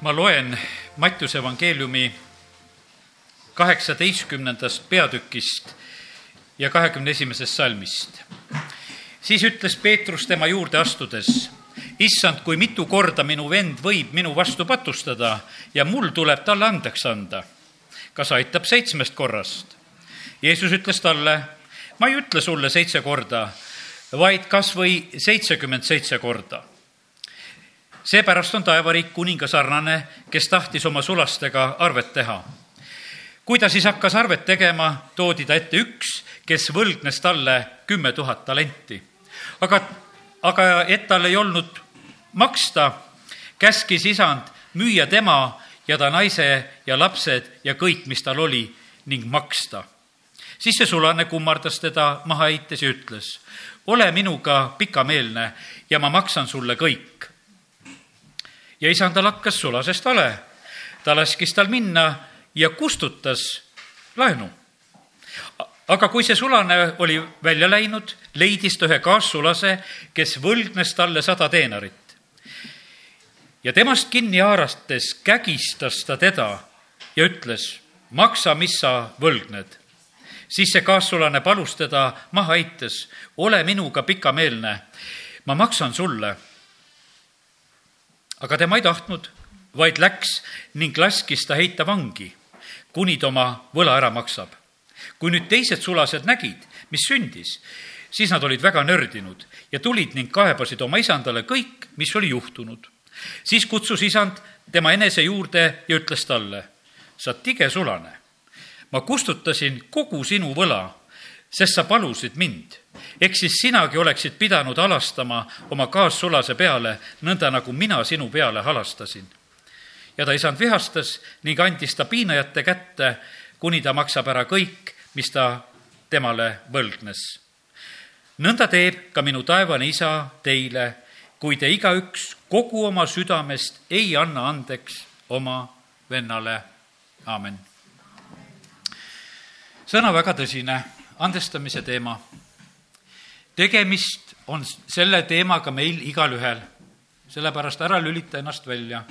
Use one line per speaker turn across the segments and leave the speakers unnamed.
ma loen Mattiuse evangeeliumi kaheksateistkümnendast peatükist ja kahekümne esimesest salmist. siis ütles Peetrus tema juurde astudes, issand, kui mitu korda minu vend võib minu vastu patustada ja mul tuleb talle andeks anda. kas aitab seitsmest korrast? Jeesus ütles talle, ma ei ütle sulle seitse korda, vaid kas või seitsekümmend seitse korda seepärast on taevariik kuninga sarnane, kes tahtis oma sulastega arvet teha. kui ta siis hakkas arvet tegema, toodi ta ette üks, kes võlgnes talle kümme tuhat talenti. aga, aga et tal ei olnud maksta, käskis isand müüa tema ja ta naise ja lapsed ja kõik, mis tal oli, ning maksta. siis see sulane kummardas teda maha heites ja ütles, ole minuga pikameelne ja ma maksan sulle kõik ja isand tal hakkas sulasest vale. ta laskis tal minna ja kustutas laenu. aga kui see sulane oli välja läinud, leidis ta ühe kaassulase, kes võlgnes talle sada teenarit. ja temast kinni haarates kägistas ta teda ja ütles, maksa, mis sa võlgned siis see kaassulane palus teda maha heites, ole minuga pikameelne, ma maksan sulle aga tema ei tahtnud, vaid läks ning laskis ta heita vangi, kuni ta oma võla ära maksab. kui nüüd teised sulased nägid, mis sündis, siis nad olid väga nördinud ja tulid ning kaebasid oma isandale kõik, mis oli juhtunud. siis kutsus isand tema enese juurde ja ütles talle, sa tige sulane, ma kustutasin kogu sinu võla, sest sa palusid mind eks siis sinagi oleksid pidanud halastama oma kaassulase peale, nõnda nagu mina sinu peale halastasin. ja ta isand vihastas ning andis ta piinajate kätte, kuni ta maksab ära kõik, mis ta temale võlgnes. nõnda teeb ka minu taevane isa teile, kui te igaüks kogu oma südamest ei anna andeks oma vennale. aamen. sõna väga tõsine, andestamise teema tegemist on selle teemaga meil igalühel, sellepärast ära lülita ennast välja.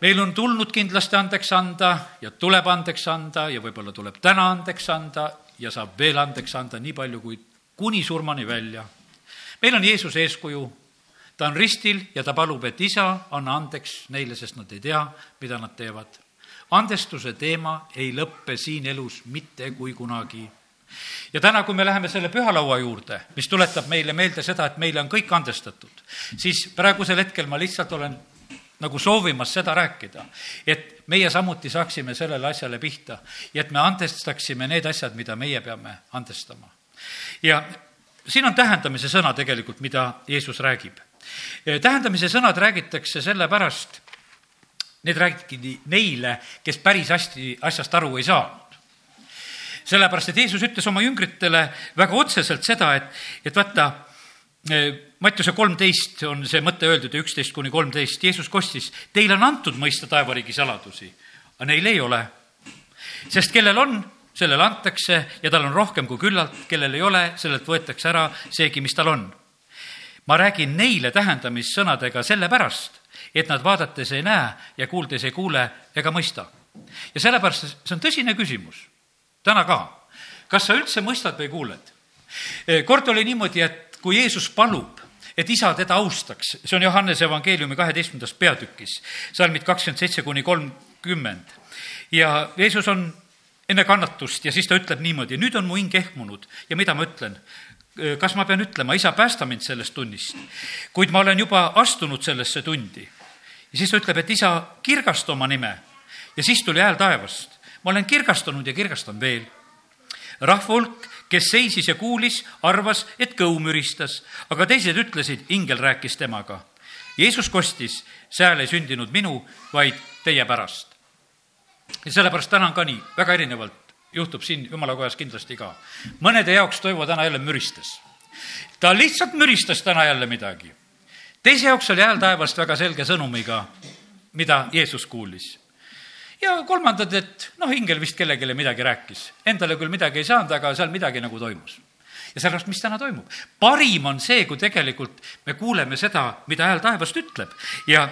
meil on tulnud kindlasti andeks anda ja tuleb andeks anda ja võib-olla tuleb täna andeks anda ja saab veel andeks anda nii palju, kui kuni surmani välja. meil on Jeesuse eeskuju, ta on ristil ja ta palub, et isa, anna andeks neile, sest nad ei tea, mida nad teevad. andestuse teema ei lõppe siin elus mitte kui kunagi ja täna, kui me läheme selle pühalaua juurde, mis tuletab meile meelde seda, et meile on kõik andestatud, siis praegusel hetkel ma lihtsalt olen nagu soovimas seda rääkida, et meie samuti saaksime sellele asjale pihta ja et me andestaksime need asjad, mida meie peame andestama. ja siin on tähendamise sõna tegelikult, mida Jeesus räägib. tähendamise sõnad räägitakse sellepärast, need räägiti neile, kes päris hästi asjast aru ei saa sellepärast, et Jeesus ütles oma jüngritele väga otseselt seda, et, et vaata, e, Mattiuse kolmteist on see mõte öeldud ja üksteist kuni kolmteist, Jeesus kostis, teile on antud mõista taevariigi saladusi, aga neil ei ole. sest kellel on, sellele antakse ja tal on rohkem kui küllalt, kellel ei ole, sellelt võetakse ära seegi, mis tal on. ma räägin neile tähendamissõnadega sellepärast, et nad vaadates ei näe ja kuuldes ei kuule ega mõista. ja sellepärast see on tõsine küsimus täna ka. kas sa üldse mõistad või kuuled? Eh, kord oli niimoodi, et kui Jeesus palub, et isa teda austaks, see on Johannese evangeeliumi kaheteistkümnendas peatükis, salmid kakskümmend seitse kuni kolmkümmend. ja Jeesus on enne kannatust ja siis ta ütleb niimoodi, nüüd on mu hing ehmunud ja mida ma ütlen? Eh, kas ma pean ütlema, isa, päästa mind sellest tunnist? kuid ma olen juba astunud sellesse tundi. ja siis ta ütleb, et isa, kirgasta oma nime. ja siis tuli hääl taevast ma olen kirgastunud ja kirgastan veel. rahva hulk, kes seisis ja kuulis, arvas, et kõu müristas, aga teised ütlesid, ingel rääkis temaga. Jeesus kostis, see hääl ei sündinud minu, vaid teie pärast. ja sellepärast täna on ka nii, väga erinevalt juhtub siin jumala kojas kindlasti ka. mõnede jaoks Toivo täna jälle müristas. ta lihtsalt müristas täna jälle midagi. teise jaoks oli hääl taevast väga selge sõnumiga, mida Jeesus kuulis ja kolmandad, et noh, ingel vist kellelegi midagi rääkis. Endale küll midagi ei saanud, aga seal midagi nagu toimus. ja sellepärast, mis täna toimub? parim on see, kui tegelikult me kuuleme seda, mida hääl taevast ütleb ja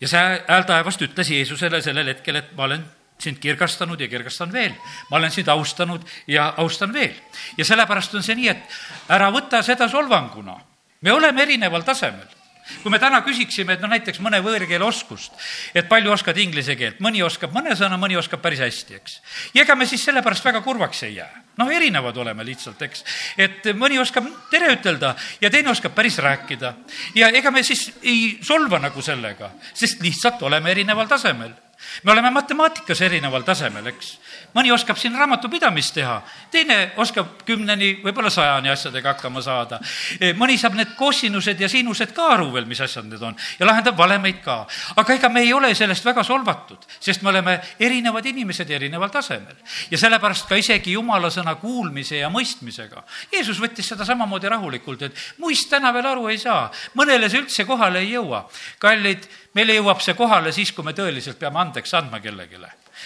ja see hääl taevast ütles Jeesusele sellel hetkel, et ma olen sind kirgastanud ja kirgastan veel. ma olen sind austanud ja austan veel. ja sellepärast on see nii, et ära võta seda solvanguna. me oleme erineval tasemel kui me täna küsiksime, et no näiteks mõne võõrkeele oskust, et palju oskad inglise keelt, mõni oskab mõne sõna, mõni oskab päris hästi, eks. ja ega me siis sellepärast väga kurvaks ei jää. noh, erinevad oleme lihtsalt, eks. et mõni oskab tere ütelda ja teine oskab päris rääkida. ja ega me siis ei solva nagu sellega, sest lihtsalt oleme erineval tasemel me oleme matemaatikas erineval tasemel, eks. mõni oskab siin raamatupidamist teha, teine oskab kümneni, võib-olla sajani asjadega hakkama saada. E, mõni saab need kossinused ja siinused ka aru veel, mis asjad need on ja lahendab valemeid ka. aga ega me ei ole sellest väga solvatud, sest me oleme erinevad inimesed erineval tasemel. ja sellepärast ka isegi jumala sõna kuulmise ja mõistmisega. Jeesus võttis seda samamoodi rahulikult, et muist täna veel aru ei saa, mõnele see üldse kohale ei jõua. kallid meile jõuab see kohale siis, kui me tõeliselt peame andeks andma kellelegi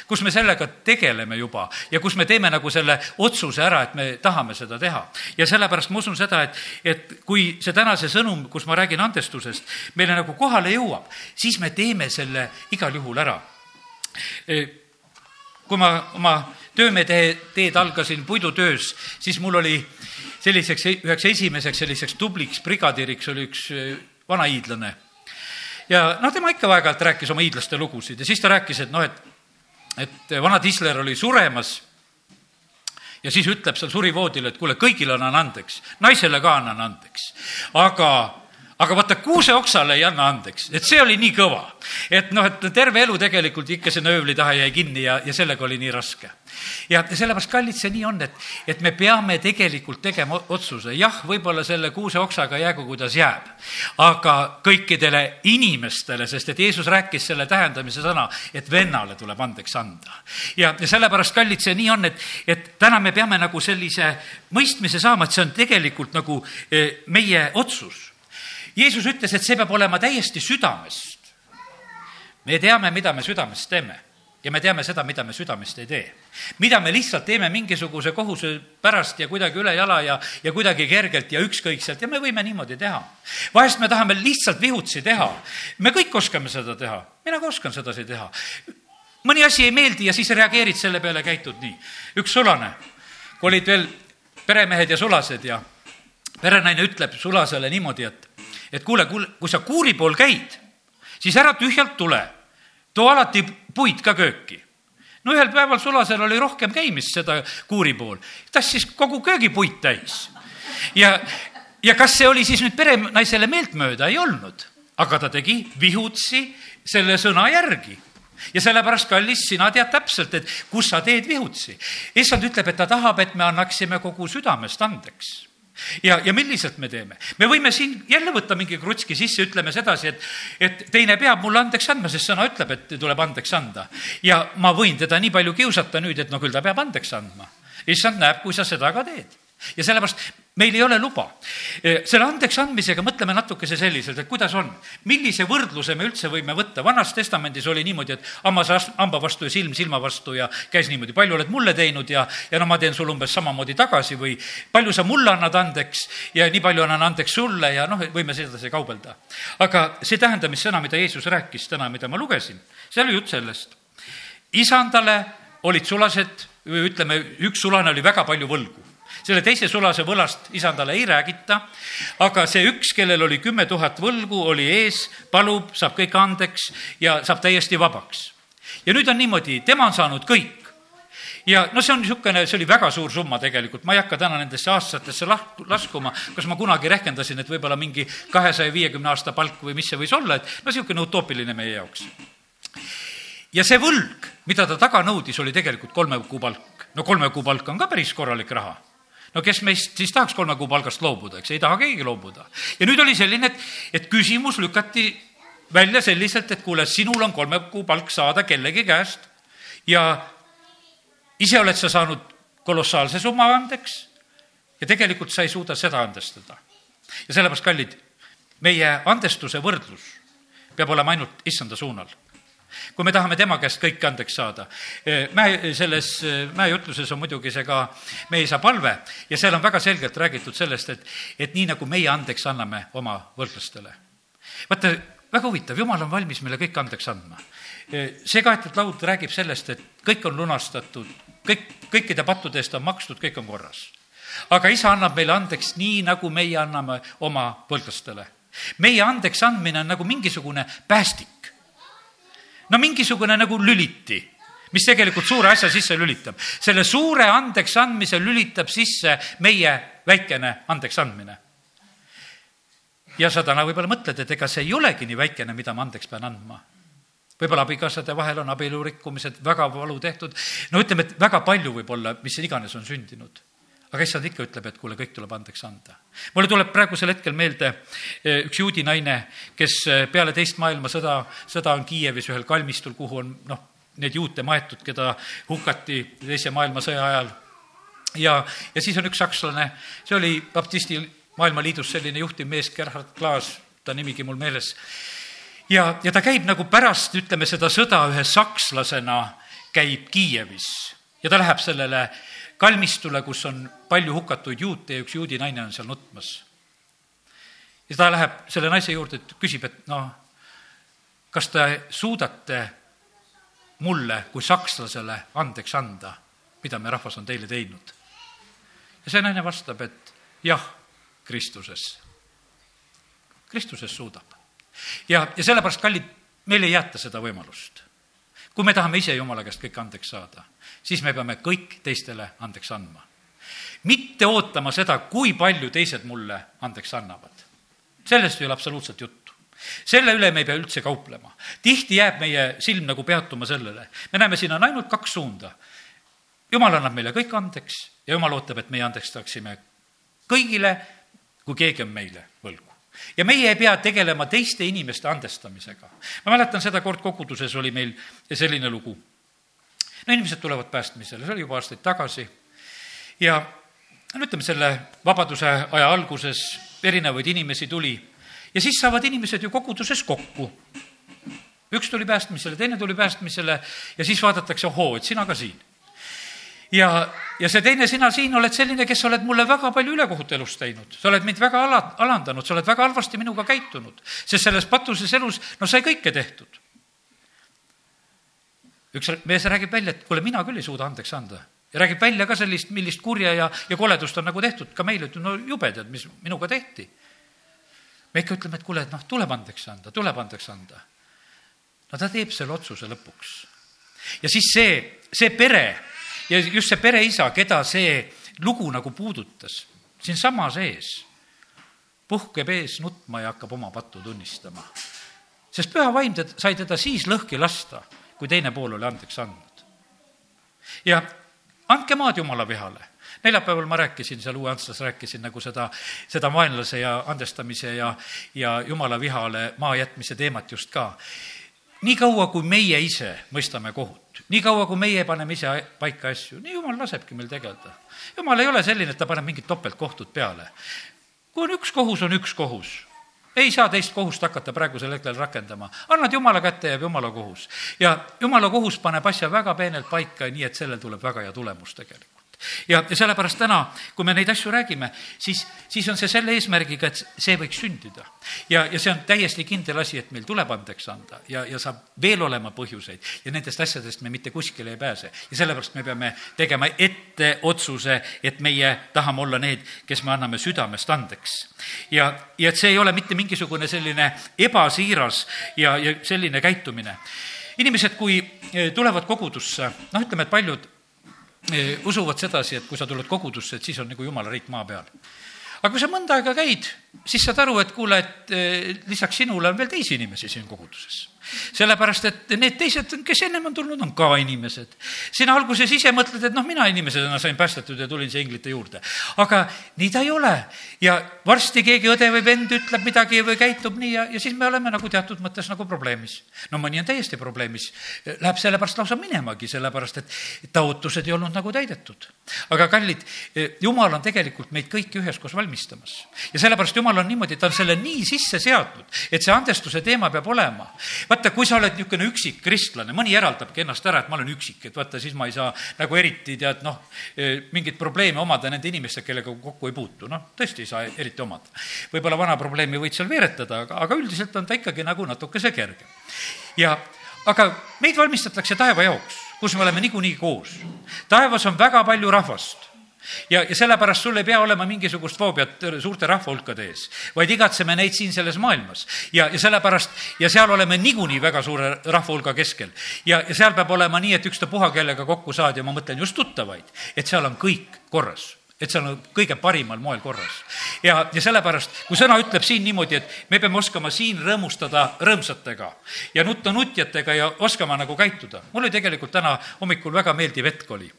kus me sellega tegeleme juba ja kus me teeme nagu selle otsuse ära, et me tahame seda teha. ja sellepärast ma usun seda, et, et kui see tänase sõnum, kus ma räägin andestusest, meile nagu kohale jõuab, siis me teeme selle igal juhul ära. E, kui ma oma töömehe teed algasin puidutöös, siis mul oli selliseks, üheks esimeseks selliseks tubliks brigadiiriks oli üks e, vanaiidlane ja noh, tema ikka aeg-ajalt rääkis oma hiidlaste lugusid ja siis ta rääkis, et noh, et, et vana Tisler oli suremas ja siis ütleb seal surivoodil, et kuule, kõigile annan andeks, naisele ka annan andeks, aga aga vaata, kuuseoksale ei anna andeks, et see oli nii kõva, et noh, et terve elu tegelikult ikka sinna öövli taha jäi kinni ja, ja sellega oli nii raske. ja sellepärast, kallid, see nii on, et, et me peame tegelikult tegema otsuse, jah, võib-olla selle kuuseoksaga jäägu, kuidas jääb, aga kõikidele inimestele, sest et Jeesus rääkis selle tähendamise sõna, et vennale tuleb andeks anda. ja, ja sellepärast, kallid, see nii on, et, et täna me peame nagu sellise mõistmise saama, et see on tegelikult nagu eh, meie otsus Jeesus ütles, et see peab olema täiesti südamest. me teame, mida me südamest teeme ja me teame seda, mida me südamest ei tee. mida me lihtsalt teeme mingisuguse kohuse pärast ja kuidagi ülejala ja, ja kuidagi kergelt ja ükskõikselt ja me võime niimoodi teha. vahest me tahame lihtsalt vihutsi teha. me kõik oskame seda teha, mina ka oskan sedasi teha. mõni asi ei meeldi ja siis reageerid selle peale, käitud nii. üks sulane, kui olid veel peremehed ja sulased ja perenaine ütleb sulasele niimoodi, et et kuule, kuule, kui sa kuuri pool käid, siis ära tühjalt tule, too alati puid ka kööki. no ühel päeval Sulasel oli rohkem käimist seda kuuri pool, tassis kogu köögipuit täis. ja, ja kas see oli siis nüüd perenaisele meeltmööda, ei olnud, aga ta tegi vihutsi selle sõna järgi ja sellepärast, kallis, sina tead täpselt, et kus sa teed vihutsi. issand ütleb, et ta tahab, et me annaksime kogu südamest andeks ja, ja milliselt me teeme? me võime siin jälle võtta mingi krutski sisse, ütleme sedasi, et, et teine peab mulle andeks andma, sest sõna ütleb, et tuleb andeks anda. ja ma võin teda nii palju kiusata nüüd, et no küll ta peab andeks andma. issand näeb, kui sa seda ka teed. ja sellepärast meil ei ole luba. Selle andeks andmisega mõtleme natukese selliselt, et kuidas on, millise võrdluse me üldse võime võtta, Vanas Testamendis oli niimoodi, et hammas hamba vastu ja silm silma vastu ja käis niimoodi, palju oled mulle teinud ja, ja no ma teen sulle umbes samamoodi tagasi või palju sa mulle annad andeks ja nii palju annan andeks sulle ja noh, võime sedasi kaubelda. aga see tähendamissõna, mida Jeesus rääkis täna, mida ma lugesin, seal oli jutt sellest. isandale olid sulased, ütleme, üks sulane oli väga palju võlgu selle teise sulase võlast isandale ei räägita, aga see üks, kellel oli kümme tuhat võlgu, oli ees, palub, saab kõik andeks ja saab täiesti vabaks. ja nüüd on niimoodi, tema on saanud kõik ja no see on niisugune, see oli väga suur summa tegelikult, ma ei hakka täna nendesse aastatesse lah-, laskuma, kas ma kunagi rehkendasin, et võib-olla mingi kahesaja viiekümne aasta palk või mis see võis olla, et no niisugune utoopiline meie jaoks. ja see võlg, mida ta taga nõudis, oli tegelikult kolme kuu palk. no kolme kuu palk on ka päris korralik raha no kes meist siis tahaks kolme kuu palgast loobuda, eks ei taha keegi loobuda. ja nüüd oli selline, et, et küsimus lükati välja selliselt, et kuule, sinul on kolme kuu palk saada kellegi käest ja ise oled sa saanud kolossaalse summa andeks ja tegelikult sa ei suuda seda andestada. ja sellepärast, kallid, meie andestuse võrdlus peab olema ainult issanda suunal kui me tahame tema käest kõike andeks saada. mäe, selles mäejutluses on muidugi see ka meie isa palve ja seal on väga selgelt räägitud sellest, et, et nii nagu meie andeks anname oma võrdlustele. vaata, väga huvitav, jumal on valmis meile kõik andeks andma. see kaetud laud räägib sellest, et kõik on lunastatud, kõik, kõikide pattude eest on makstud, kõik on korras. aga isa annab meile andeks nii, nagu meie anname oma võlglastele. meie andeks andmine on nagu mingisugune päästik. No mingisugune nagu lüliti mis tegelikult suure asja sisse lülitab. selle suure andeks andmise lülitab sisse meie väikene andeks andmine. ja sa täna võib-olla mõtled, et ega see ei olegi nii väikene, mida ma andeks pean andma võib-olla abikaasade vahel on abielu rikkumised väga valu tehtud, no ütleme, et väga palju võib-olla, mis iganes on sündinud. Aga issand ikka ütleb, et kuule, kõik tuleb andeks anda. mulle tuleb praegusel hetkel meelde eh, üks juudi naine, kes eh, peale teist maailmasõda, sõda on Kiievis ühel kalmistul, kuhu on noh, need juute maetud, keda hukati teise maailmasõja ajal. ja, ja siis on üks sakslane, see oli baptisti maailmaliidus selline juhtiv mees, Gerhard Klaas, ta nimigi mul meeles. ja, ja ta käib nagu pärast, ütleme, seda sõda ühe sakslasena käib Kiievis ja ta läheb sellele kalmistule, kus on palju hukatuid juute ja üks juudi naine on seal nutmas. ja ta läheb selle naise juurde, et küsib, et noh, kas te suudate mulle kui sakslasele andeks anda, mida me rahvas on teile teinud. ja see naine vastab, et jah, Kristuses. Kristuses suudab. ja, ja sellepärast, kallid, meil ei jäeta seda võimalust. kui me tahame ise Jumala käest kõik andeks saada, siis me peame kõik teistele andeks andma. mitte ootama seda, kui palju teised mulle andeks annavad. sellest ei ole absoluutselt juttu selle üle me ei pea üldse kauplema. tihti jääb meie silm nagu peatuma sellele. me näeme, siin on ainult kaks suunda. jumal annab meile kõik andeks ja jumal ootab, et meie andestaksime kõigile, kui keegi on meile võlgu ja meie ei pea tegelema teiste inimeste andestamisega. ma mäletan seda kord koguduses oli meil selline lugu. No inimesed tulevad päästmisele, see oli juba aastaid tagasi ja no ütleme, selle vabaduse aja alguses erinevaid inimesi tuli ja siis saavad inimesed ju koguduses kokku. üks tuli päästmisele, teine tuli päästmisele ja siis vaadatakse, ohoo, et sina ka siin. ja, ja see teine, sina siin oled selline, kes oled mulle väga palju ülekohut elus teinud, sa oled mind väga ala, alandanud, sa oled väga halvasti minuga käitunud, sest selles patuses elus, no sai kõike tehtud. Üks mees räägib välja, et kuule, mina küll ei suuda andeks anda ja räägib välja ka sellist, millist kurja ja, ja koledust on nagu tehtud ka meile, et no jube tead, mis minuga tehti me ikka ütleme, et kuule, et noh, tuleb andeks anda, tuleb andeks anda. no ta teeb selle otsuse lõpuks. ja siis see, see pere ja just see pereisa, keda see lugu nagu puudutas, siinsama sees, puhkeb ees nutma ja hakkab oma pattu tunnistama. sest püha vaim sai teda siis lõhki lasta, kui teine pool oli andeks andnud. ja andke maad Jumala vihale neljapäeval ma rääkisin seal Uue Antslas, rääkisin nagu seda, seda vaenlase ja andestamise ja, ja jumala vihale maa jätmise teemat just ka. nii kaua, kui meie ise mõistame kohut, nii kaua, kui meie paneme ise paika asju, nii jumal lasebki meil tegeleda. jumal ei ole selline, et ta paneb mingit topeltkohtut peale. kui on üks kohus, on üks kohus ei saa teist kohust hakata praegusel hetkel rakendama. annad jumala kätte, jääb jumala kohus. ja jumala kohus paneb asja väga peenelt paika, nii et sellel tuleb väga hea tulemus tegelikult ja, ja sellepärast täna, kui me neid asju räägime, siis, siis on see selle eesmärgiga, et see võiks sündida. ja, ja see on täiesti kindel asi, et meil tuleb andeks anda ja, ja saab veel olema põhjuseid ja nendest asjadest me mitte kuskile ei pääse. ja sellepärast me peame tegema ette otsuse, et meie tahame olla need, kes me anname südamest andeks. ja, ja et see ei ole mitte mingisugune selline ebasiiras ja, ja selline käitumine inimesed, kui eh, tulevad kogudusse, noh, ütleme, et paljud usuvad sedasi, et kui sa tuled kogudusse, et siis on nagu jumala riik maa peal. aga kui sa mõnda aega käid, siis saad aru, et kuule, et lisaks sinule on veel teisi inimesi siin koguduses sellepärast, et need teised, kes ennem on tulnud, on ka inimesed. sina alguses ise mõtled, et noh, mina inimesena sain päästetud ja tulin siia inglite juurde. aga nii ta ei ole. ja varsti keegi õde või vend ütleb midagi või käitub nii ja, ja siis me oleme nagu teatud mõttes nagu probleemis. no mõni on täiesti probleemis, läheb sellepärast lausa minemagi, sellepärast et ta ootused ei olnud nagu täidetud. aga kallid, jumal on tegelikult meid kõiki üheskoos valmistamas. ja sellepärast jumal on niimoodi, ta on selle nii sisse seadnud, et see andestuse teema peab olema vaata, kui sa oled niisugune üksik kristlane, mõni eraldabki ennast ära, et ma olen üksik, et vaata, siis ma ei saa nagu eriti tead noh, mingeid probleeme omada nende inimestega, kellega kokku ei puutu, noh, tõesti ei saa eriti omada. võib-olla vana probleemi võid seal veeretada, aga, aga üldiselt on ta ikkagi nagu natukese kerge. ja aga meid valmistatakse taeva jaoks, kus me oleme niikuinii koos. taevas on väga palju rahvast ja, ja sellepärast sul ei pea olema mingisugust foobiat suurte rahvahulkade ees, vaid igatseme neid siin selles maailmas. ja, ja sellepärast, ja seal oleme niikuinii väga suure rahvahulga keskel. ja, ja seal peab olema nii, et ükstapuha, kellega kokku saad ja ma mõtlen just tuttavaid, et seal on kõik korras et see on kõige parimal moel korras. ja, ja sellepärast, kui sõna ütleb siin niimoodi, et me peame oskama siin rõõmustada rõõmsatega ja nutta nutjatega ja oskama nagu käituda. mul oli tegelikult täna hommikul väga meeldiv hetk oli.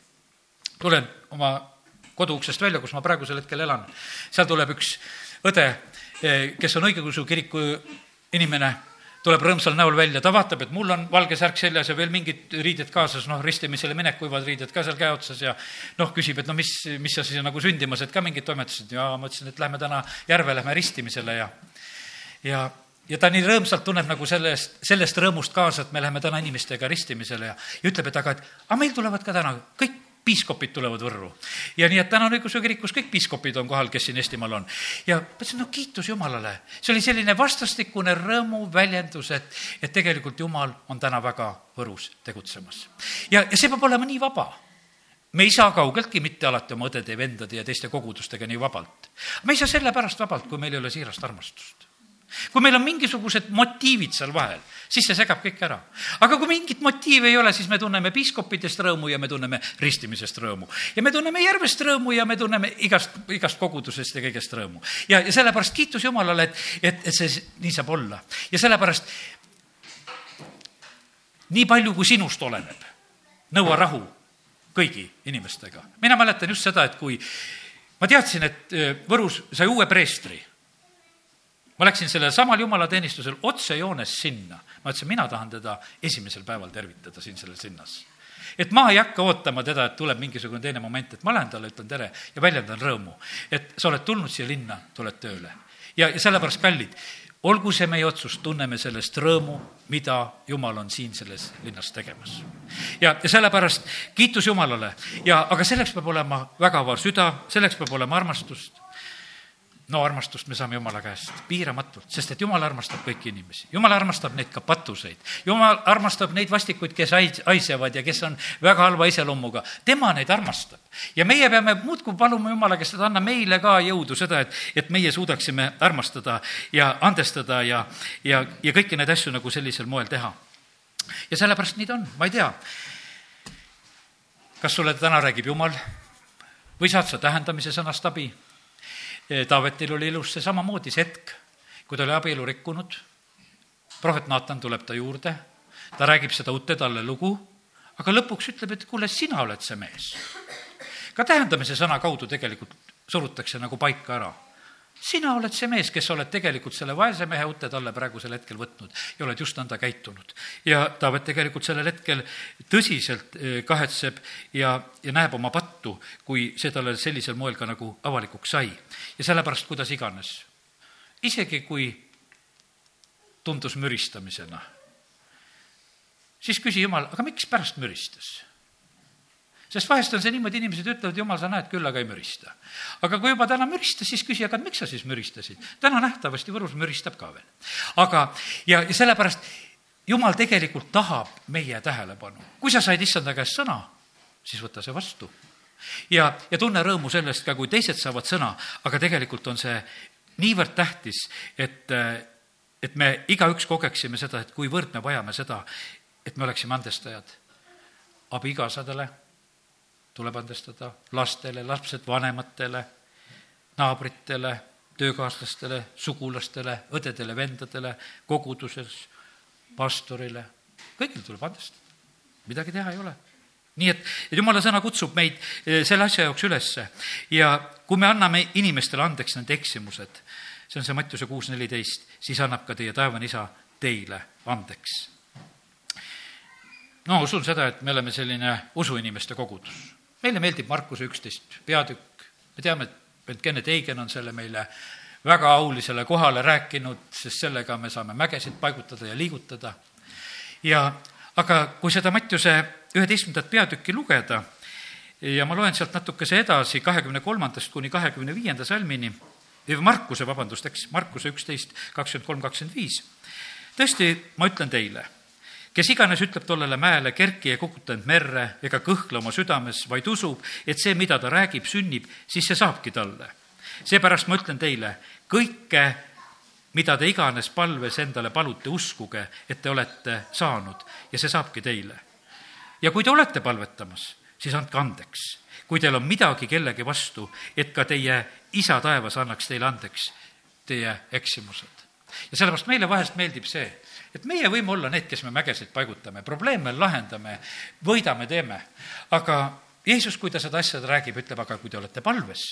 tulen oma koduuksest välja, kus ma praegusel hetkel elan. seal tuleb üks õde, kes on õigeusu kiriku inimene, tuleb rõõmsal näol välja, ta vaatab, et mul on valge särk seljas ja veel mingid riided kaasas, noh, ristimisele minek, kuivad riided ka seal käe otsas ja noh, küsib, et no mis, mis sa siis nagu sündimas, et ka mingid toimetused. Ja ma ütlesin, et lähme täna järve, lähme ristimisele ja ja ja ta nii rõõmsalt tunneb nagu sellest, sellest rõõmust kaasa, et me läheme täna inimestega ristimisele ja, ja ütleb, et aga, et aga meil tulevad ka täna kõik piiskopid tulevad Võrru. ja nii, et täna on õigeusu kirikus kõik piiskopid on kohal, kes siin Eestimaal on. ja mõtlesin, no kiitus Jumalale. see oli selline vastastikune rõõmu väljendus, et, et tegelikult Jumal on täna väga Võrus tegutsemas. ja, ja see peab olema nii vaba me ei saa kaugeltki mitte alati oma õdede vendade ja teiste kogudustega nii vabalt. me ei saa sellepärast vabalt, kui meil ei ole siirast armastust kui meil on mingisugused motiivid seal vahel, siis see segab kõik ära. aga kui mingit motiivi ei ole, siis me tunneme piiskopidest rõõmu ja me tunneme ristimisest rõõmu. ja me tunneme järvest rõõmu ja me tunneme igast, igast kogudusest ja kõigest rõõmu. ja, ja sellepärast kiitus Jumalale, et, et, et see nii saab olla. ja sellepärast nii palju, kui sinust oleneb, nõua rahu kõigi inimestega. mina mäletan just seda, et kui ma teadsin, et äh, Võrus sai uue preestri ma läksin sellel samal jumalateenistusel otsejoones sinna. ma ütlesin, mina tahan teda esimesel päeval tervitada siin selles linnas. et ma ei hakka ootama teda, et tuleb mingisugune teine moment, et ma lähen talle, ütlen tere ja väljendan rõõmu. et sa oled tulnud siia linna, tuled tööle. ja, ja sellepärast, kallid, olgu see meie otsus, tunneme sellest rõõmu, mida Jumal on siin selles linnas tegemas. ja, ja sellepärast kiitus Jumalale ja, aga selleks peab olema väga avar süda, selleks peab olema armastust no armastust me saame Jumala käest piiramatult, sest et Jumal armastab kõiki inimesi. Jumal armastab neid ka patuseid. Jumal armastab neid vastikuid, kes haisevad ja kes on väga halva iseloomuga. tema neid armastab. ja meie peame muudkui paluma Jumala käest, et anna meile ka jõudu seda, et, et meie suudaksime armastada ja andestada ja, ja, ja kõiki neid asju nagu sellisel moel teha. ja sellepärast nii ta on, ma ei tea, kas sulle täna räägib Jumal või saad sa tähendamise sõnast abi Taavetil oli elus see samamoodi see hetk, kui ta oli abielu rikkunud, prohvet Naatan tuleb ta juurde, ta räägib seda uute talle lugu, aga lõpuks ütleb, et kuule, sina oled see mees. ka tähendamise sõna kaudu tegelikult surutakse nagu paika ära sina oled see mees, kes oled tegelikult selle vaese mehe ute talle praegusel hetkel võtnud ja oled just nõnda käitunud. ja Taavet tegelikult sellel hetkel tõsiselt eh, kahetseb ja, ja näeb oma pattu, kui see talle sellisel moel ka nagu avalikuks sai. ja sellepärast, kuidas iganes, isegi kui tundus müristamisena, siis küsi Jumal, aga miks pärast müristas? Sest vahest on see niimoodi, inimesed ütlevad, jumal, sa näed küll, aga ei mürista. aga kui juba täna müristas, siis küsi, aga miks sa siis müristasid? täna nähtavasti Võrus müristab ka veel. aga, ja, ja sellepärast jumal tegelikult tahab meie tähelepanu. kui sa said issanda käest sõna, siis võta see vastu. ja, ja tunne rõõmu sellest ka, kui teised saavad sõna, aga tegelikult on see niivõrd tähtis, et, et me igaüks kogeksime seda, et kuivõrd me vajame seda, et me oleksime andestajad abikaasadele tuleb andestada lastele, lapsed vanematele, naabritele, töökaaslastele, sugulastele, õdedele-vendadele, koguduses, pastorile, kõigile tuleb andestada. midagi teha ei ole. nii et, et jumala sõna kutsub meid eh, selle asja jaoks ülesse ja kui me anname inimestele andeks nende eksimused, see on see Mattiuse kuus neliteist, siis annab ka teie taevane isa teile andeks. no usun seda, et me oleme selline usuinimeste kogudus meile meeldib Markuse üksteist peatükk, me teame, et vend Kennet Eigen on selle meile väga aulisele kohale rääkinud, sest sellega me saame mägesid paigutada ja liigutada. ja aga kui seda Mattiuse üheteistkümnendat peatükki lugeda ja ma loen sealt natukese edasi, kahekümne kolmandast kuni kahekümne viienda salmini, Markuse, vabandust, eks, Markuse üksteist, kakskümmend kolm, kakskümmend viis. tõesti, ma ütlen teile, kes iganes ütleb tollele mäele, kerki ja kukuta end merre ega kõhkle oma südames, vaid usub, et see, mida ta räägib, sünnib, siis see saabki talle. seepärast ma ütlen teile, kõike mida te iganes palves endale palute, uskuge, et te olete saanud ja see saabki teile. ja kui te olete palvetamas, siis andke andeks. kui teil on midagi kellegi vastu, et ka teie isa taevas annaks teile andeks teie eksimused. ja sellepärast meile vahest meeldib see, et meie võime olla need, kes me mägesid paigutame, probleeme lahendame, võidame, teeme, aga Jeesus, kui ta seda asja räägib, ütleb, aga kui te olete palves,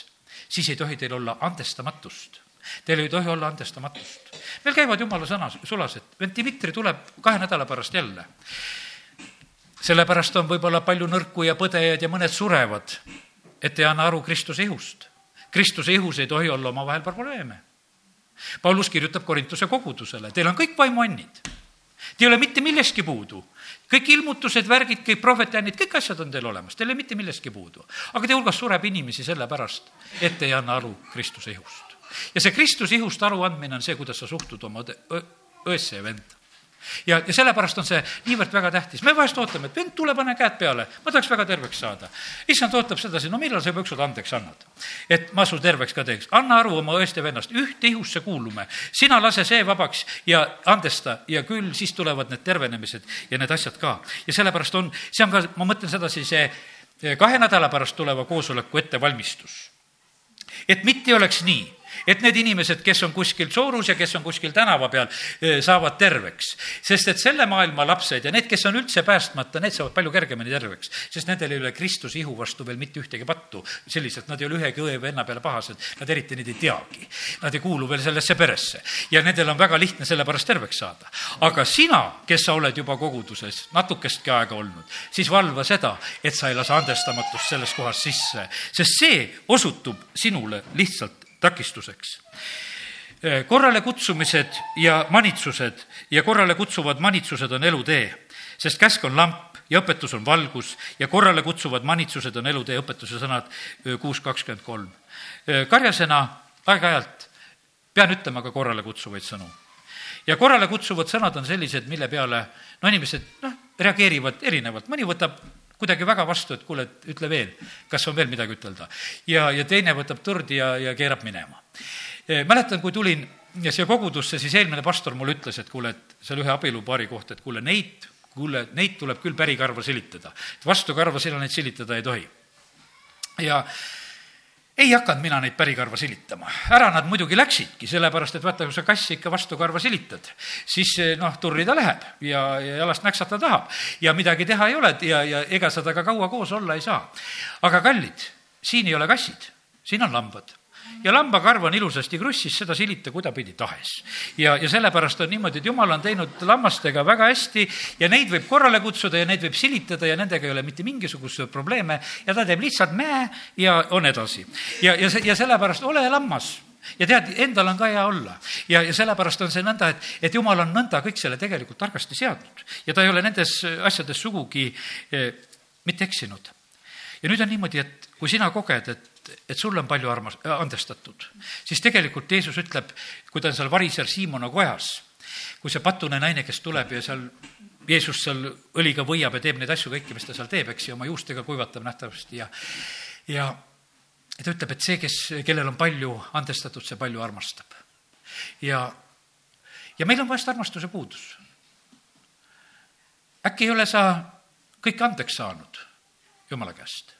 siis ei tohi teil olla andestamatust Teil ei tohi olla andestamatust. meil käivad jumala sõnas, sulased, vend Dmitri tuleb kahe nädala pärast jälle. sellepärast on võib-olla palju nõrku ja põdejaid ja mõned surevad, et ei anna aru Kristuse ihust. Kristuse ihus ei tohi olla omavahel probleeme. Paulus kirjutab Korintuse kogudusele, teil on kõik vaimuannid. Te ei ole mitte millestki puudu. kõik ilmutused, värgid, kõik prohvetäännid, kõik asjad on teil olemas, teil ei ole mitte millestki puudu. aga teie hulgas sureb inimesi sellepärast, et ei anna aru Kristuse ihust ja see Kristuse ihust aruandmine on see, kuidas sa suhtud oma õesse ja venda ja, ja sellepärast on see niivõrd väga tähtis. me vahest ootame, et vend, tule, pane käed peale, ma tahaks väga terveks saada. issand ootab sedasi, no millal sa juba ükskord andeks annad? et ma su terveks ka teeks. anna aru oma õest ja vennast, ühte ihusse kuulume. sina lase see vabaks ja andesta ja küll siis tulevad need tervenemised ja need asjad ka. ja sellepärast on, see on ka, ma mõtlen sedasi, see kahe nädala pärast tuleva koosoleku ettevalmistus. et mitte ei oleks nii et need inimesed, kes on kuskil soorus ja kes on kuskil tänava peal, saavad terveks. sest et selle maailma lapsed ja need, kes on üldse päästmata, need saavad palju kergemini terveks, sest nendel ei ole Kristuse ihu vastu veel mitte ühtegi pattu. selliselt, nad ei ole ühegi õe venna peale pahased, nad eriti neid ei teagi. Nad ei kuulu veel sellesse peresse ja nendel on väga lihtne selle pärast terveks saada. aga sina, kes sa oled juba koguduses natukestki aega olnud, siis valva seda, et sa ei lase andestamatust selles kohas sisse, sest see osutub sinule lihtsalt takistuseks. korrale kutsumised ja manitsused ja korrale kutsuvad manitsused on elutee, sest käsk on lamp ja õpetus on valgus ja korrale kutsuvad manitsused on elutee, õpetuse sõnad kuus kakskümmend kolm. karjasena aeg-ajalt pean ütlema ka korrale kutsuvaid sõnu. ja korrale kutsuvad sõnad on sellised, mille peale no inimesed noh, reageerivad erinevalt, mõni võtab kuidagi väga vastu, et kuule, et ütle veel, kas on veel midagi ütelda. ja, ja teine võtab tordi ja, ja keerab minema. E, mäletan, kui tulin siia kogudusse, siis eelmine pastor mulle ütles, et kuule, et seal ühe abielupaari kohta, et kuule, neid, kuule, neid tuleb küll pärikarva silitada. et vastu karva sina neid silitada ei tohi. ja ei hakanud mina neid pärikarva silitama. ära nad muidugi läksidki, sellepärast et vaata, kui sa kassi ikka vastu karva silitad, siis noh, turri ta läheb ja, ja jalast näksata tahab. ja midagi teha ei ole ja, ja ega sa temaga kaua koos olla ei saa. aga kallid, siin ei ole kassid, siin on lambad ja lambakarv on ilusasti krussis, seda silita kuidapidi tahes. ja, ja sellepärast on niimoodi, et jumal on teinud lammastega väga hästi ja neid võib korrale kutsuda ja neid võib silitada ja nendega ei ole mitte mingisuguseid probleeme ja ta teeb lihtsalt mäe ja on edasi. ja, ja, ja sellepärast ole lammas ja tead, endal on ka hea olla. ja, ja sellepärast on see nõnda, et, et jumal on nõnda kõik selle tegelikult targasti seadnud ja ta ei ole nendes asjades sugugi eh, mitte eksinud. ja nüüd on niimoodi, et kui sina koged, et et sulle on palju armas-, andestatud, siis tegelikult Jeesus ütleb, kui ta on seal variser Siimona kojas, kui see patune naine, kes tuleb ja seal Jeesus seal õliga võiab ja teeb neid asju kõiki, mis ta seal teeb, eks ju, oma juustega kuivatab nähtavasti ja, ja, ja ta ütleb, et see, kes, kellel on palju andestatud, see palju armastab. ja, ja meil on vahest armastuse puudus. äkki ei ole sa kõike andeks saanud Jumala käest,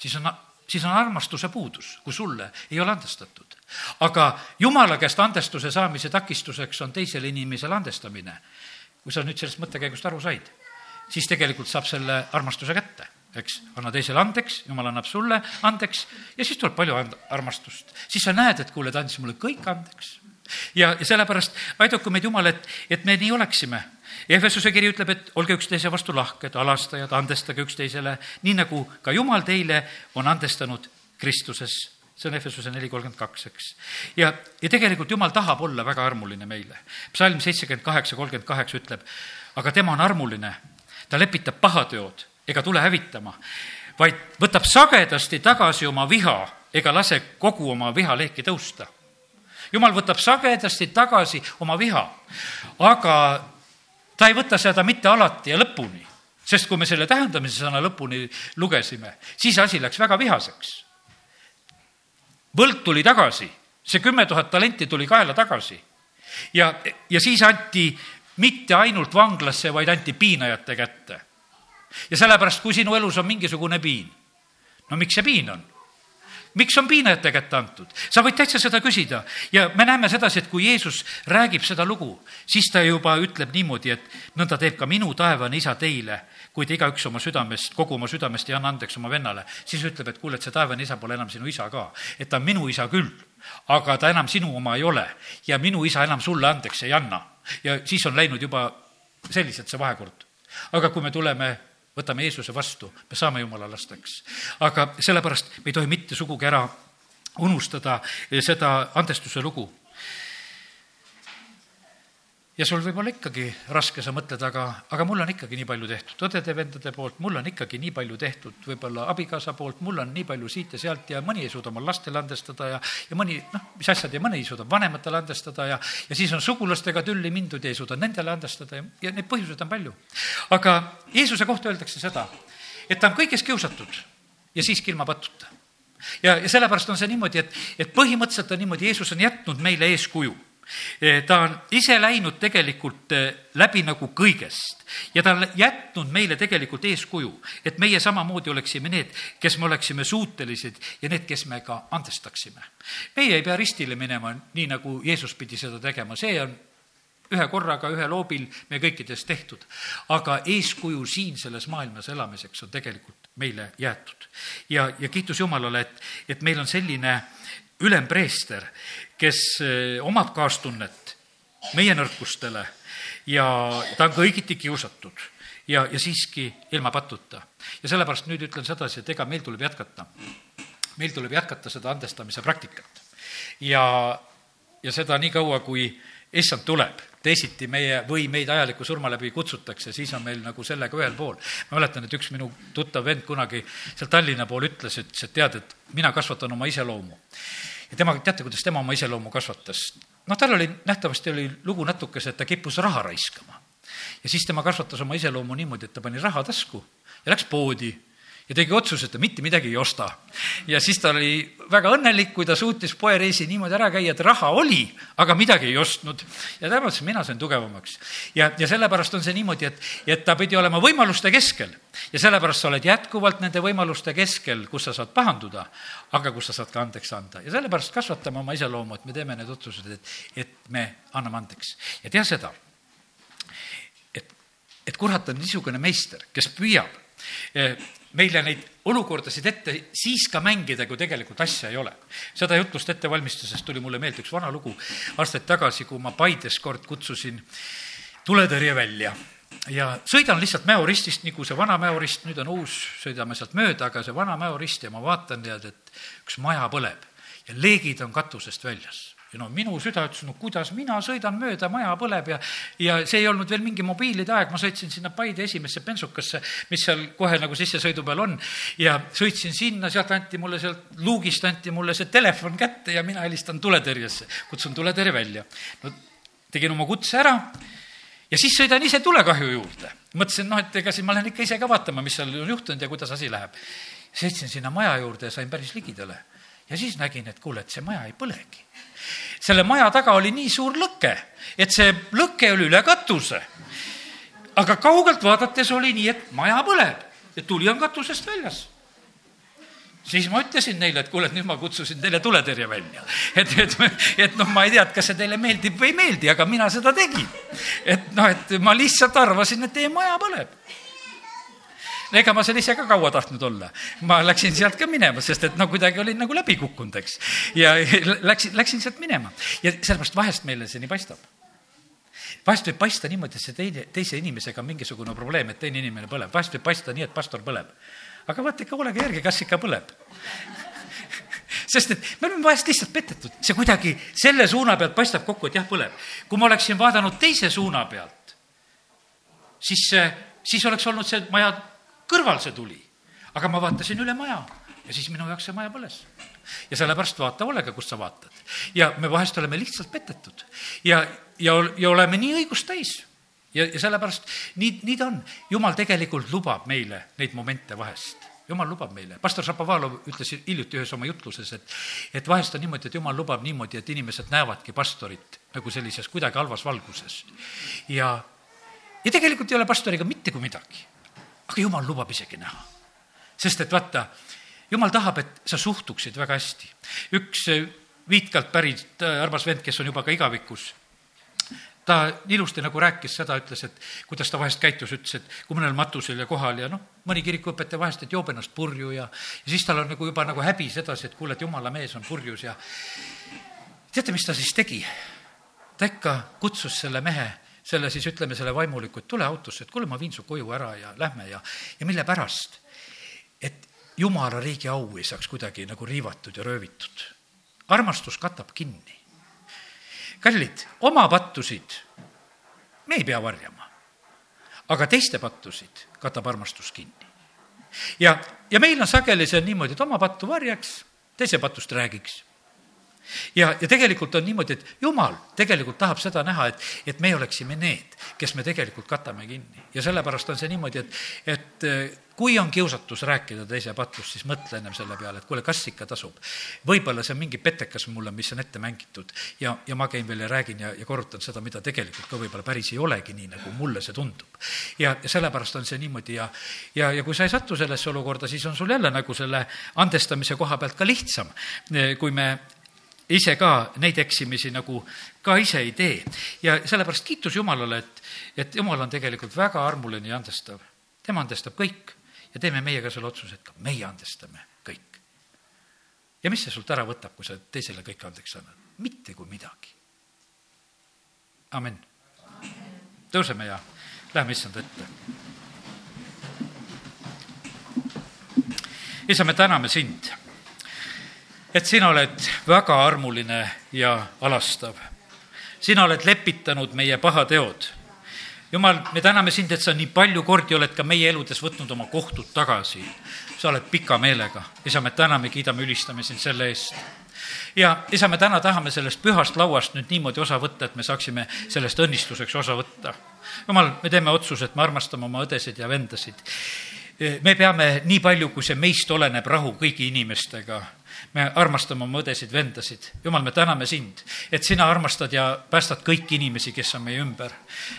siis on siis on armastuse puudus, kui sulle ei ole andestatud. aga Jumala käest andestuse saamise takistuseks on teisele inimesele andestamine. kui sa nüüd sellest mõttekäigust aru said, siis tegelikult saab selle armastuse kätte eks, anna teisele andeks, jumal annab sulle andeks ja siis tuleb palju and-, armastust. siis sa näed, et kuule, ta andis mulle kõik andeks. ja, ja sellepärast aidaku meid Jumal, et, et me nii oleksime Efesuse kiri ütleb, et olge üksteise vastu lahked, alastajad, andestage üksteisele, nii nagu ka Jumal teile on andestanud Kristuses. see on Efesuse neli kolmkümmend kaks, eks. ja, ja tegelikult Jumal tahab olla väga armuline meile. psalm seitsekümmend kaheksa, kolmkümmend kaheksa ütleb, aga tema on armuline. ta lepitab pahateod ega tule hävitama, vaid võtab sagedasti tagasi oma viha ega lase kogu oma vihaleeki tõusta. jumal võtab sagedasti tagasi oma viha, aga ta ei võta seda mitte alati ja lõpuni, sest kui me selle tähendamise sõna lõpuni lugesime, siis asi läks väga vihaseks. võlg tuli tagasi, see kümme tuhat talenti tuli kaela tagasi ja, ja siis anti mitte ainult vanglasse, vaid anti piinajate kätte. ja sellepärast, kui sinu elus on mingisugune piin, no miks see piin on? Miks on piinajate kätte antud? sa võid täitsa seda küsida ja me näeme sedasi, et kui Jeesus räägib seda lugu, siis ta juba ütleb niimoodi, et nõnda teeb ka minu taevane isa teile, kui te igaüks oma südamest, kogu oma südamest ei anna andeks oma vennale, siis ütleb, et kuule, et see taevane isa pole enam sinu isa ka, et ta on minu isa küll, aga ta enam sinu oma ei ole ja minu isa enam sulle andeks ei anna. ja siis on läinud juba selliselt see vahekord. aga kui me tuleme võtame Jeesuse vastu, me saame Jumala lasteks. aga sellepärast me ei tohi mitte sugugi ära unustada seda andestuse lugu ja sul võib olla ikkagi raske, sa mõtled, aga, aga mul on ikkagi nii palju tehtud õdede-vendade poolt, mul on ikkagi nii palju tehtud võib-olla abikaasa poolt, mul on nii palju siit ja sealt ja mõni ei suuda oma lastele andestada ja, ja mõni, noh, mis asjad ja mõni ei suuda vanematele andestada ja, ja siis on sugulastega tülli mindud ja ei suuda nendele andestada ja, ja neid põhjuseid on palju. aga Jeesuse kohta öeldakse seda, et ta on kõiges kiusatud ja siiski ilma patuta. ja, ja sellepärast on see niimoodi, et, et põhimõtteliselt on niimoodi, Jeesus on jätnud meile eeskuju ta on ise läinud tegelikult eh, läbi nagu kõigest ja ta on jätnud meile tegelikult eeskuju, et meie samamoodi oleksime need, kes me oleksime suutelised ja need, kes me ka andestaksime. meie ei pea ristile minema, nii nagu Jeesus pidi seda tegema, see on ühe korraga, ühe loobil meie kõikidest tehtud. aga eeskuju siin selles maailmas elamiseks on tegelikult meile jäetud. ja, ja kiitus Jumalale, et, et meil on selline ülempreester, kes eh, omab kaastunnet meie nõrkustele ja ta on kõigiti kiusatud ja, ja siiski ilma patuta. ja sellepärast nüüd ütlen sedasi, et ega meil tuleb jätkata. meil tuleb jätkata seda andestamise praktikat. ja, ja seda nii kaua, kui issand tuleb, teisiti meie või meid ajaliku surma läbi kutsutakse, siis on meil nagu sellega ühel pool. ma mäletan, et üks minu tuttav vend kunagi seal Tallinna pool ütles, et tead, et mina kasvatan oma iseloomu ja tema, teate, kuidas tema oma iseloomu kasvatas? noh, tal oli, nähtavasti oli lugu natukese, et ta kippus raha raiskama. ja siis tema kasvatas oma iseloomu niimoodi, et ta pani raha tasku ja läks poodi ja tegi otsuse, et ta mitte midagi ei osta. ja siis ta oli väga õnnelik, kui ta suutis poereisi niimoodi ära käia, et raha oli, aga midagi ei ostnud. ja ta arvas, et mina sain tugevamaks. ja, ja sellepärast on see niimoodi, et, et ta pidi olema võimaluste keskel. ja sellepärast sa oled jätkuvalt nende võimaluste keskel, kus sa saad pahanduda, aga kus sa saad ka andeks anda. ja sellepärast kasvatame oma iseloomu, et me teeme need otsused, et, et me anname andeks. ja tea seda, et, et kurat on niisugune meister, kes püüab eh, meile neid olukordasid ette siis ka mängida, kui tegelikult asja ei ole. seda jutlust ettevalmistuses tuli mulle meelde üks vana lugu. Aastaid tagasi, kui ma Paides kord kutsusin tuletõrje välja. Ja sõidan lihtsalt Mäo-ristist, nagu see vana Mäo-rist, nüüd on uus, sõidame sealt mööda, aga see vana Mäo-rist ja ma vaatan tead, et üks maja põleb ja leegid on katusest väljas ja no minu süda ütles, no kuidas mina sõidan mööda, maja põleb ja, ja see ei olnud veel mingi mobiilide aeg, ma sõitsin sinna Paide esimesse bensukasse, mis seal kohe nagu sissesõidu peal on. ja sõitsin sinna, sealt anti mulle sealt luugist anti mulle see telefon kätte ja mina helistan tuletõrjesse, kutsun tuletõrje välja. no tegin oma kutse ära ja siis sõidan ise tulekahju juurde. mõtlesin, noh, et ega siis ma lähen ikka ise ka vaatama, mis seal on juhtunud ja kuidas asi läheb. sõitsin sinna maja juurde ja sain päris ligidale ja siis nägin, et kuule, et see maja ei põlegi selle maja taga oli nii suur lõke, et see lõke oli üle katuse. aga kaugelt vaadates oli nii, et maja põleb ja tuli on katusest väljas siis ma ütlesin neile, et kuule, et nüüd ma kutsusin teile tuletõrje välja. et, et, et noh, ma ei tea, et kas see teile meeldib või ei meeldi, aga mina seda tegin. et noh, et ma lihtsalt arvasin, et teie maja põleb ega ma seal ise ka kaua tahtnud olla. ma läksin sealt ka minema, sest et no kuidagi olin nagu läbi kukkunud, eks. ja läksin, läksin sealt minema ja sellepärast vahest meile see nii paistab vahest võib paista niimoodi, et see teine, teise inimesega on mingisugune probleem, et teine inimene põleb, vahest võib paista nii, et pastor põleb. aga vaata ikka hoolega järgi, kas ikka põleb sest et me oleme vahest lihtsalt petetud, see kuidagi selle suuna pealt paistab kokku, et jah, põleb. kui ma oleksin vaadanud teise suuna pealt, siis siis oleks olnud see maja kõrval see tuli. aga ma vaatasin üle maja ja siis minu jaoks see maja põles. ja sellepärast vaata hoolega, kust sa vaatad. ja me vahest oleme lihtsalt petetud ja, ja, ja oleme nii õigust täis ja, ja sellepärast nii, nii ta on. jumal tegelikult lubab meile neid momente vahest jumal lubab meile, pastor Šapovalov ütles hiljuti ühes oma jutluses, et, et vahest on niimoodi, et jumal lubab niimoodi, et inimesed näevadki pastorit nagu sellises kuidagi halvas valguses. ja, ja tegelikult ei ole pastoriga mitte kui midagi. Aga jumal lubab isegi näha. sest et vaata, jumal tahab, et sa suhtuksid väga hästi. üks Viitkalt pärit armas vend, kes on juba ka igavikus ta ilusti nagu rääkis seda, ütles, et kuidas ta vahest käitus, ütles, et kui mõnel matusel ja kohal ja noh, mõni kirikuõpetaja vahest, et joob ennast purju ja, ja siis tal on nagu juba nagu häbi sedasi, et kuule, et jumala mees on purjus ja teate, mis ta siis tegi? ta ikka kutsus selle mehe, selle siis ütleme, selle vaimuliku, et tule autosse, et kuule, ma viin su koju ära ja lähme ja, ja mille pärast? et jumala riigi au ei saaks kuidagi nagu riivatud ja röövitud. armastus katab kinni kallid, oma pattusid me ei pea varjama. aga teiste pattusid katab armastus kinni. ja, ja meil on sageli see niimoodi, et oma pattu varjaks, teise patust räägiks ja, ja tegelikult on niimoodi, et jumal tegelikult tahab seda näha, et, et me oleksime need, kes me tegelikult katame kinni. ja sellepärast on see niimoodi, et, et eh, kui on kiusatus rääkida teise patust, siis mõtle ennem selle peale, et kuule, kas ikka tasub. võib-olla see on mingi petekas mulle, mis on ette mängitud ja, ja ma käin veel ja räägin ja, ja korrutan seda, mida tegelikult ka võib-olla päris ei olegi nii, nagu mulle see tundub. ja, ja sellepärast on see niimoodi ja, ja, ja kui sa ei satu sellesse olukorda, siis on sul jälle nagu selle andestamise koha pealt ka lihtsam, eh, kui me ise ka neid eksimisi nagu ka ise ei tee. ja sellepärast kiitus Jumalale, et, et Jumal on tegelikult väga armuline ja andestav. tema andestab kõik ja teeme meie ka selle otsuse, et ka meie andestame kõik. ja mis see sult ära võtab, kui sa teisele kõike andeks annad? mitte kui midagi. amin. tõuseme ja läheme issand ette. isa, me täname sind et sina oled väga armuline ja alastav. sina oled lepitanud meie pahateod. jumal, me täname sind, et sa nii palju kordi oled ka meie eludes võtnud oma kohtud tagasi. sa oled pika meelega. isa, me täname, kiidame, ülistame sind selle eest ja isa, me täna tahame sellest pühast lauast nüüd niimoodi osa võtta, et me saaksime sellest õnnistuseks osa võtta. jumal, me teeme otsuse, et me armastame oma õdesid ja vendasid. me peame nii palju, kui see meist oleneb, rahu kõigi inimestega me armastame oma õdesid-vendasid. jumal, me täname sind, et sina armastad ja päästad kõiki inimesi, kes on meie ümber.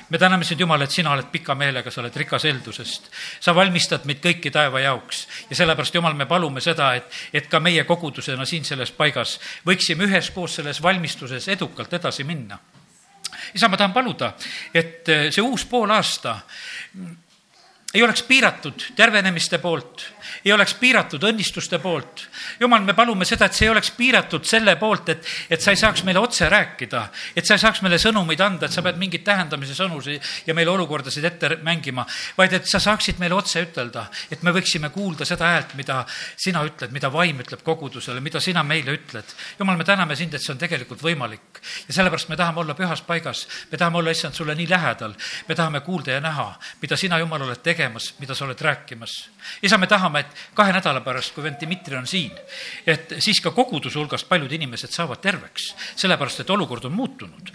me täname sind, Jumal, et sina oled pika meelega, sa oled rikas heldusest. sa valmistad meid kõiki taeva jaoks ja sellepärast, Jumal, me palume seda, et, et ka meie kogudusena siin selles paigas võiksime üheskoos selles valmistuses edukalt edasi minna isa, ma tahan paluda, et see uus poolaasta ei oleks piiratud tervenemiste poolt ei oleks piiratud õnnistuste poolt. jumal, me palume seda, et see ei oleks piiratud selle poolt, et, et sa ei saaks meile otse rääkida, et sa ei saaks meile sõnumeid anda, et sa pead mingeid tähendamise sõnusid ja meile olukordasid ette mängima, vaid et sa saaksid meile otse ütelda, et me võiksime kuulda seda häält, mida sina ütled, mida vaim ütleb kogudusele, mida sina meile ütled. jumal, me täname sind, et see on tegelikult võimalik ja sellepärast me tahame olla pühas paigas, me tahame olla, issand, sulle nii lähedal, me tahame kuulda ja näha, mida sina, Jumal, oled tegemas, mida sa oled rääkimas. isa, me tahame, et kahe nädala pärast, kui vend Dmitri on siin, et siis ka koguduse hulgast paljud inimesed saavad terveks, sellepärast et olukord on muutunud.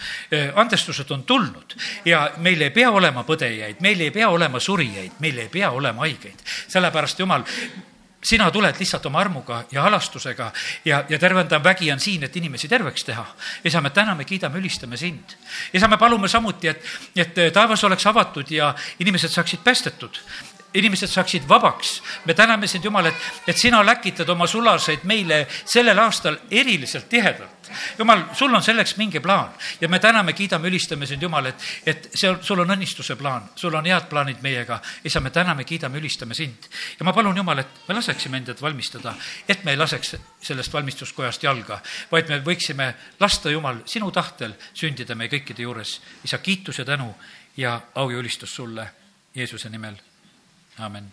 andestused on tulnud ja meil ei pea olema põdejaid, meil ei pea olema surijaid, meil ei pea olema haigeid, sellepärast Jumal, sina tuled lihtsalt oma armuga ja halastusega ja, ja tervendav vägi on siin, et inimesi terveks teha. isa, me täname, kiidame, ülistame sind. isa, me palume samuti, et, et taevas oleks avatud ja inimesed saaksid päästetud inimesed saaksid vabaks. me täname sind, Jumal, et, et sina läkitad oma sulaseid meile sellel aastal eriliselt tihedalt. Jumal, sul on selleks mingi plaan ja me täname, kiidame, ülistame sind, Jumal, et, et see, sul on õnnistuse plaan, sul on head plaanid meiega. isa, me täname, kiidame, ülistame sind. ja ma palun, Jumal, et me laseksime endad valmistada, et me ei laseks sellest valmistuskojast jalga, vaid me võiksime lasta, Jumal, sinu tahtel sündida meie kõikide juures. isa, kiitus ja tänu ja au ja ülistus sulle Jeesuse nimel Amen.